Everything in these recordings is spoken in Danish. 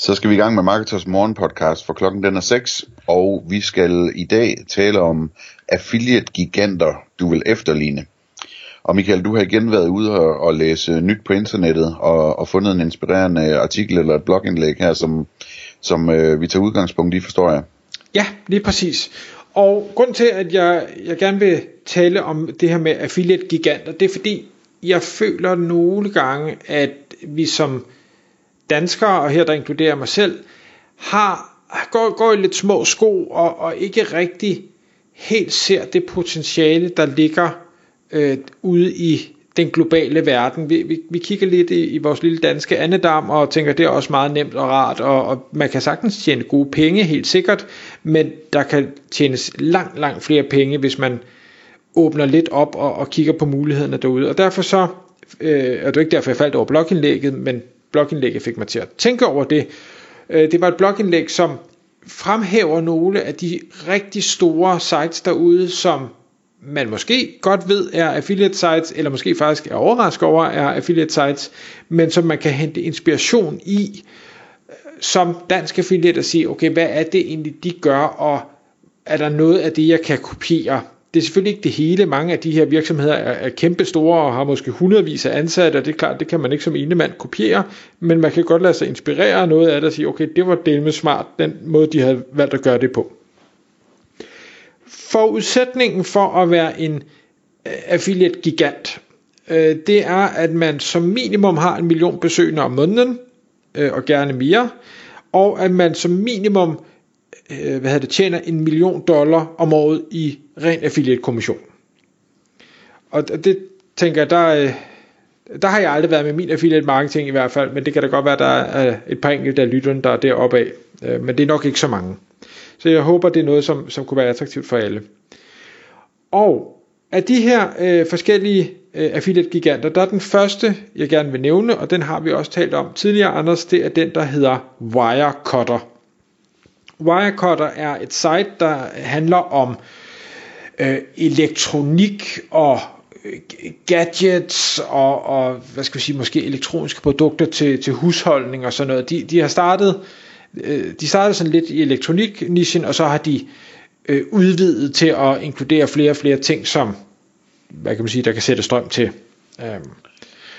Så skal vi i gang med Marketers Morgen podcast, for klokken den er 6, og vi skal i dag tale om affiliate giganter, du vil efterligne. Og Michael, du har igen været ude og, og læse nyt på internettet, og, og fundet en inspirerende artikel eller et blogindlæg her, som, som øh, vi tager udgangspunkt i, forstår jeg. Ja, lige præcis. Og grund til, at jeg, jeg gerne vil tale om det her med affiliate giganter, det er fordi, jeg føler nogle gange, at vi som danskere, og her der inkluderer mig selv, har, går, går i lidt små sko, og, og ikke rigtig helt ser det potentiale, der ligger øh, ude i den globale verden. Vi, vi, vi kigger lidt i, i vores lille danske andedam og tænker, det er også meget nemt og rart, og, og man kan sagtens tjene gode penge, helt sikkert, men der kan tjenes langt, langt flere penge, hvis man åbner lidt op og, og kigger på mulighederne derude. Og derfor så, øh, og det er ikke derfor, jeg faldt over blogindlægget, men blogindlæg fik mig til at tænke over det. Øh, det var et blogindlæg, som fremhæver nogle af de rigtig store sites derude, som man måske godt ved er affiliate sites, eller måske faktisk er overrasket over er affiliate sites, men som man kan hente inspiration i, øh, som dansk affiliate at sige, okay, hvad er det egentlig, de gør, og er der noget af det, jeg kan kopiere? Det er selvfølgelig ikke det hele. Mange af de her virksomheder er, er kæmpe store og har måske hundredvis af ansatte, og det er klart, det kan man ikke som ene mand kopiere, men man kan godt lade sig inspirere af noget af det og sige, okay, det var delvis smart, den måde, de havde valgt at gøre det på. Forudsætningen for at være en øh, affiliate gigant, øh, det er, at man som minimum har en million besøgende om måneden, øh, og gerne mere, og at man som minimum hvad hedder det, tjener en million dollar om året i ren affiliate kommission. Og det tænker jeg, der, øh, der har jeg aldrig været med min affiliate marketing i hvert fald, men det kan da godt være, der er et par enkelte af lytterne, der er deroppe af, øh, men det er nok ikke så mange. Så jeg håber, det er noget, som, som kunne være attraktivt for alle. Og af de her øh, forskellige øh, affiliate giganter, der er den første, jeg gerne vil nævne, og den har vi også talt om tidligere, Anders, det er den, der hedder Wirecutter. Wirecutter er et site, der handler om øh, elektronik og øh, gadgets og, og hvad skal vi sige, måske elektroniske produkter til, til husholdning og sådan noget. De, de har startet øh, de startede sådan lidt i elektronik-nichen, og så har de øh, udvidet til at inkludere flere og flere ting, som, hvad kan man sige, der kan sætte strøm til. Um.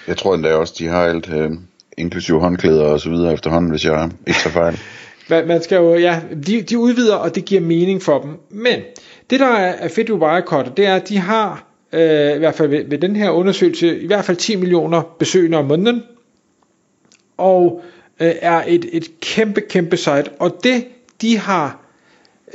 Jeg tror endda også, de har alt, øh, inklusive håndklæder og så videre efterhånden, hvis jeg ikke tager fejl. Man skal jo, ja, de, de udvider, og det giver mening for dem. Men det, der er fedt ved Wirecutter, det er, at de har, øh, i hvert fald ved, ved den her undersøgelse, i hvert fald 10 millioner besøgende om måneden. Og øh, er et, et kæmpe, kæmpe site, og det de har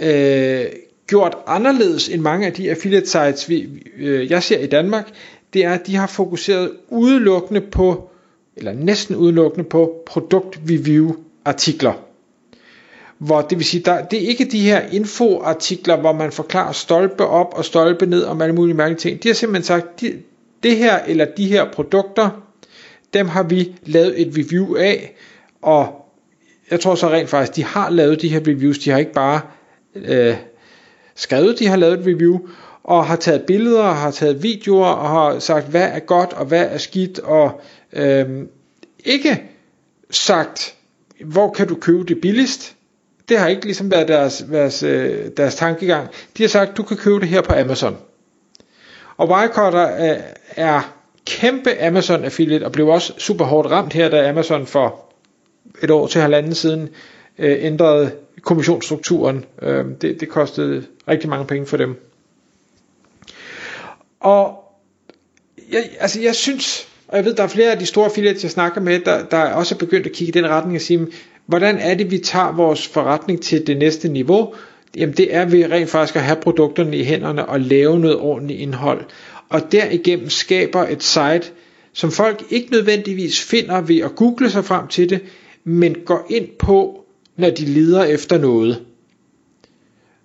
øh, gjort anderledes end mange af de affiliate sites, vi, øh, jeg ser i Danmark, det er, at de har fokuseret udelukkende på, eller næsten udelukkende på produkt-review artikler. Hvor det vil sige, der, det er ikke de her infoartikler, hvor man forklarer stolpe op og stolpe ned om alle mulige mærkelige ting. De har simpelthen sagt, de, det her eller de her produkter, dem har vi lavet et review af, og jeg tror så rent faktisk, de har lavet de her reviews, de har ikke bare øh, skrevet, de har lavet et review, og har taget billeder, og har taget videoer, og har sagt, hvad er godt, og hvad er skidt, og øh, ikke sagt, hvor kan du købe det billigst, det har ikke ligesom været deres, deres, øh, deres tankegang. De har sagt, du kan købe det her på Amazon. Og Wirecutter øh, er kæmpe Amazon affiliate, og blev også super hårdt ramt her, da Amazon for et år til halvanden siden øh, ændrede kommissionsstrukturen. Øh, det, det kostede rigtig mange penge for dem. Og jeg, altså jeg synes, og jeg ved, der er flere af de store affiliates, jeg snakker med, der, der er også begyndt at kigge i den retning og sige, hvordan er det, vi tager vores forretning til det næste niveau? Jamen det er ved rent faktisk at have produkterne i hænderne og lave noget ordentligt indhold. Og derigennem skaber et site, som folk ikke nødvendigvis finder ved at google sig frem til det, men går ind på, når de leder efter noget.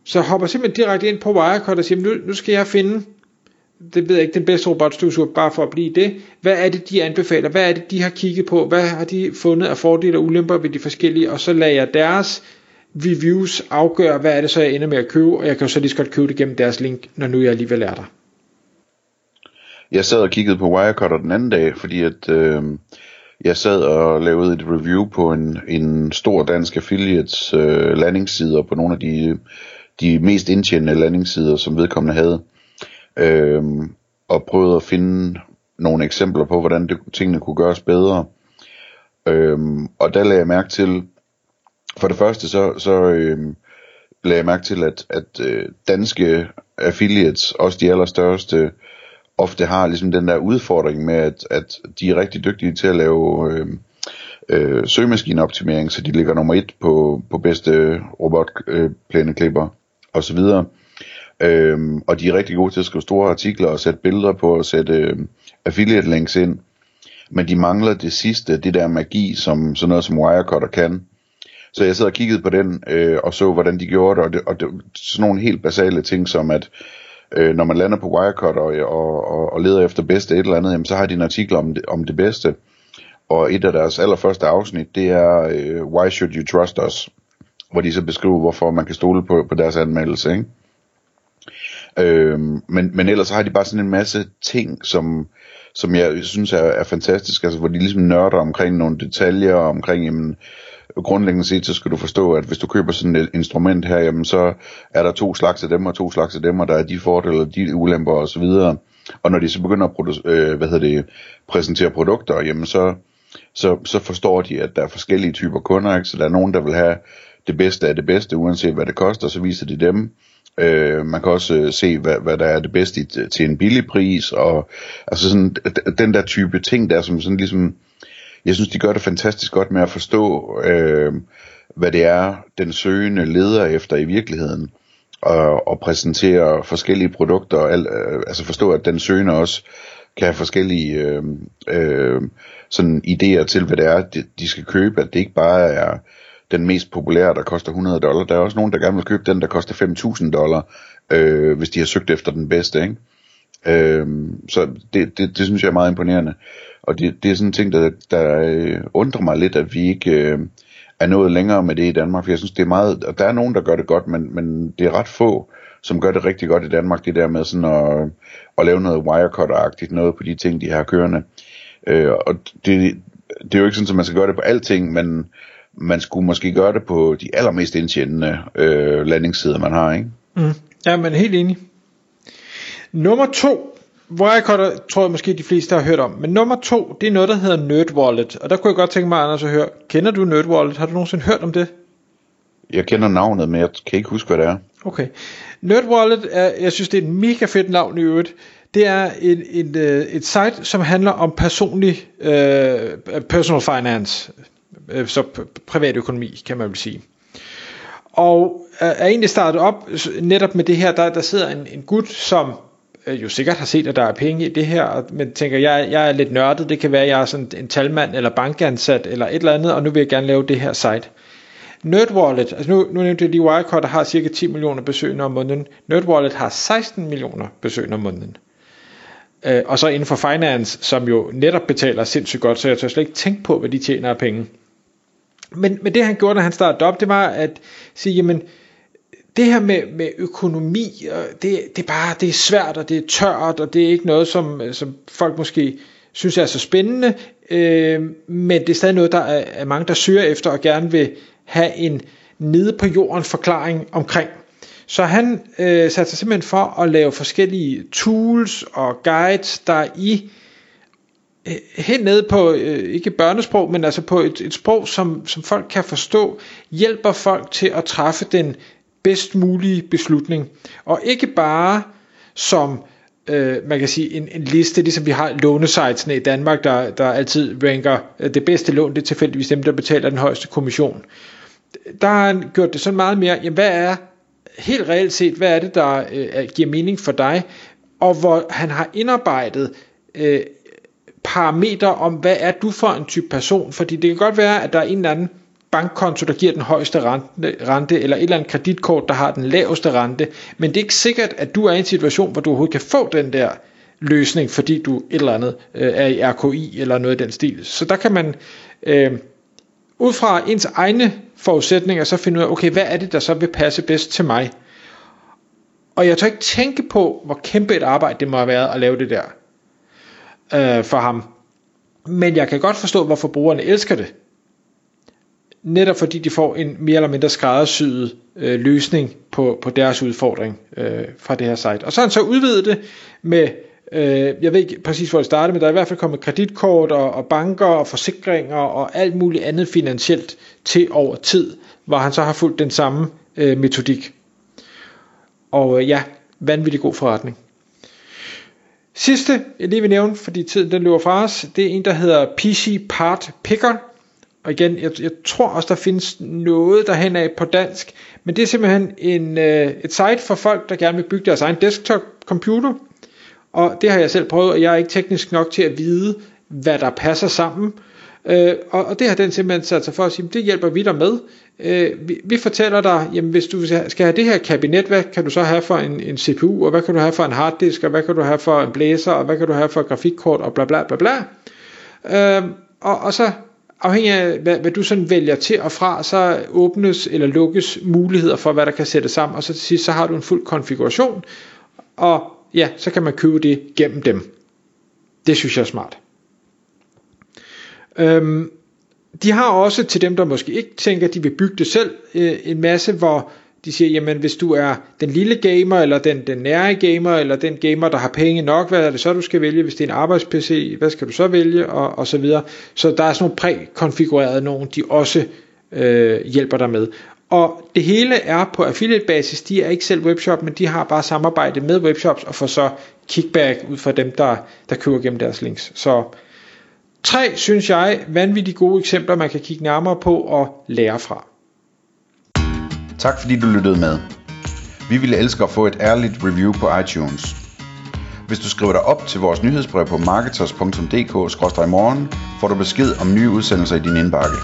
Så hopper simpelthen direkte ind på Wirecard og siger, nu, nu skal jeg finde det ved jeg ikke, den bedste robotstøvsuger, bare for at blive det. Hvad er det, de anbefaler? Hvad er det, de har kigget på? Hvad har de fundet af fordele og ulemper ved de forskellige? Og så lader jeg deres reviews afgøre, hvad er det så, jeg ender med at købe, og jeg kan jo så lige så godt købe det gennem deres link, når nu jeg alligevel er der. Jeg sad og kiggede på Wirecutter den anden dag, fordi at øh, jeg sad og lavede et review på en, en stor dansk affiliates øh, landingssider på nogle af de, de mest indtjenende landingssider, som vedkommende havde. Øh, og prøvede at finde nogle eksempler på, hvordan det, tingene kunne gøres bedre. Øh, og der lagde jeg mærke til, for det første så, så øh, lagde jeg mærke til, at, at øh, danske affiliates, også de allerstørste, ofte har ligesom den der udfordring med, at, at de er rigtig dygtige til at lave øh, øh, søgemaskineoptimering, så de ligger nummer et på, på bedste robotplæneklipper øh, osv. Øhm, og de er rigtig gode til at skrive store artikler og sætte billeder på og sætte øh, affiliate links ind. Men de mangler det sidste, det der magi, som sådan noget som Wirecutter kan. Så jeg sad og kiggede på den øh, og så, hvordan de gjorde det, og, det, og det, sådan nogle helt basale ting som, at øh, når man lander på Wirecutter og, og, og, og leder efter bedste et eller andet, jamen, så har de en artikel om det, om det bedste. Og et af deres allerførste afsnit, det er øh, Why Should You Trust Us? Hvor de så beskriver, hvorfor man kan stole på, på deres anmeldelse. Ikke? Øhm, men, men ellers så har de bare sådan en masse ting, som, som jeg synes er, er fantastisk, altså hvor de ligesom nørder omkring nogle detaljer, omkring, jamen, grundlæggende set, så skal du forstå, at hvis du køber sådan et instrument her, jamen så er der to slags af dem, og to slags af dem, og der er de fordele, og de ulemper og så videre. Og når de så begynder at produ- øh, hvad hedder det, præsentere produkter, jamen så, så, så forstår de, at der er forskellige typer kunder, ikke? så der er nogen, der vil have det bedste af det bedste, uanset hvad det koster, så viser de dem. Øh, man kan også øh, se, hvad, hvad der er det bedste i, til en billig pris, og altså sådan, den der type ting der, som sådan ligesom, jeg synes, de gør det fantastisk godt med at forstå, øh, hvad det er, den søgende leder efter i virkeligheden, og, og præsentere forskellige produkter, al, øh, altså forstå, at den søgende også kan have forskellige øh, øh, sådan idéer til, hvad det er, de, de skal købe, at det ikke bare er den mest populære, der koster 100 dollar. Der er også nogen, der gerne vil købe den, der koster 5.000 dollar, øh, hvis de har søgt efter den bedste. Ikke? Øh, så det, det, det synes jeg er meget imponerende. Og det, det er sådan en ting, der, der øh, undrer mig lidt, at vi ikke øh, er nået længere med det i Danmark. For jeg synes, det er meget, og der er nogen, der gør det godt, men, men det er ret få, som gør det rigtig godt i Danmark, det der med sådan at, at lave noget wirecutter-agtigt, noget på de ting, de har kørende. Øh, og det, det er jo ikke sådan, at man skal gøre det på alting, men man skulle måske gøre det på de allermest indtjenende øh, landingssider, man har, ikke? Mm. Ja, men helt enig. Nummer to, Wirecutter tror jeg måske de fleste har hørt om, men nummer to, det er noget, der hedder NerdWallet, og der kunne jeg godt tænke mig, Anders, at høre, kender du NerdWallet? Har du nogensinde hørt om det? Jeg kender navnet, men jeg kan ikke huske, hvad det er. Okay. NerdWallet, er, jeg synes, det er et mega fedt navn i øvrigt. Det er et, et, øh, et site, som handler om personlig, uh, personal finance, Øh, så privat økonomi, kan man vel sige. Og øh, er egentlig startet op netop med det her, der, der sidder en, en gut, som øh, jo sikkert har set, at der er penge i det her, men tænker, jeg, jeg er lidt nørdet, det kan være, at jeg er sådan en talmand eller bankansat eller et eller andet, og nu vil jeg gerne lave det her site. NerdWallet, altså nu, nu nævnte jeg lige Wirecard, der har cirka 10 millioner besøgende om måneden. NerdWallet har 16 millioner besøgende om måneden. Øh, og så inden for finance, som jo netop betaler sindssygt godt, så jeg tør slet ikke tænke på, hvad de tjener af penge. Men, men det han gjorde, da han startede op, det var at sige, jamen, det her med, med økonomi, det, det er bare det er svært, og det er tørt, og det er ikke noget, som, øh, som folk måske synes er så spændende, øh, men det er stadig noget, der er, er mange, der søger efter og gerne vil have en nede på jorden forklaring omkring. Så han øh, satte sig simpelthen for at lave forskellige tools og guides, der i øh, Øh, helt nede på, øh, ikke børnesprog, men altså på et, et sprog, som, som folk kan forstå, hjælper folk til at træffe den bedst mulige beslutning. Og ikke bare som øh, man kan sige en, en liste, ligesom vi har lånesitesene i Danmark, der, der altid ranker øh, det bedste lån, det er tilfældigvis dem, der betaler den højeste kommission. Der har han gjort det sådan meget mere, jamen hvad er helt reelt set, hvad er det, der øh, giver mening for dig, og hvor han har indarbejdet øh, parametre om, hvad er du for en type person, fordi det kan godt være, at der er en eller anden bankkonto, der giver den højeste rente, rente, eller et eller andet kreditkort, der har den laveste rente, men det er ikke sikkert, at du er i en situation, hvor du overhovedet kan få den der løsning, fordi du et eller andet øh, er i RKI eller noget i den stil. Så der kan man øh, ud fra ens egne forudsætninger så finde ud af, okay, hvad er det, der så vil passe bedst til mig? Og jeg tør ikke tænke på, hvor kæmpe et arbejde det må have været at lave det der øh, for ham. Men jeg kan godt forstå, hvorfor brugerne elsker det. Netop fordi de får en mere eller mindre skræddersyet øh, løsning på, på deres udfordring øh, fra det her site. Og så har han så udvidet det med, øh, jeg ved ikke præcis hvor det startede, men der er i hvert fald kommet kreditkort og, og banker og forsikringer og alt muligt andet finansielt til over tid, hvor han så har fulgt den samme øh, metodik. Og øh, ja, vanvittig god forretning. Sidste, jeg lige vil nævne, fordi tiden den løber fra os, det er en, der hedder PC Part Picker. Og igen, jeg, jeg tror også, der findes noget derhen af på dansk, men det er simpelthen en, øh, et site for folk, der gerne vil bygge deres egen desktop computer. Og det har jeg selv prøvet, og jeg er ikke teknisk nok til at vide, hvad der passer sammen. Øh, og, og det har den simpelthen sat sig for at sige, det hjælper vi dig med. Øh, vi, vi fortæller dig, jamen hvis du skal have det her kabinet, hvad kan du så have for en, en CPU, og hvad kan du have for en harddisk, og hvad kan du have for en blæser, og hvad kan du have for et grafikkort, og bla bla bla bla. Øh, og, og så afhængig af, hvad, hvad du sådan vælger til og fra, så åbnes eller lukkes muligheder for, hvad der kan sættes sammen, og så til sidst, så har du en fuld konfiguration, og ja, så kan man købe det gennem dem. Det synes jeg er smart. Øhm, de har også til dem, der måske ikke tænker, at de vil bygge det selv, øh, en masse, hvor de siger, jamen hvis du er den lille gamer, eller den, den nære gamer, eller den gamer, der har penge nok, hvad er det så, du skal vælge? Hvis det er en arbejds-PC, hvad skal du så vælge? Og, og så videre. Så der er sådan nogle prækonfigurerede nogen, de også øh, hjælper dig med. Og det hele er på affiliate basis, de er ikke selv webshop, men de har bare samarbejde med webshops, og får så kickback ud fra dem, der, der køber gennem deres links. Så Tre, synes jeg, vanvittigt gode eksempler, man kan kigge nærmere på og lære fra. Tak fordi du lyttede med. Vi ville elske at få et ærligt review på iTunes. Hvis du skriver dig op til vores nyhedsbrev på marketers.dk-morgen, får du besked om nye udsendelser i din indbakke.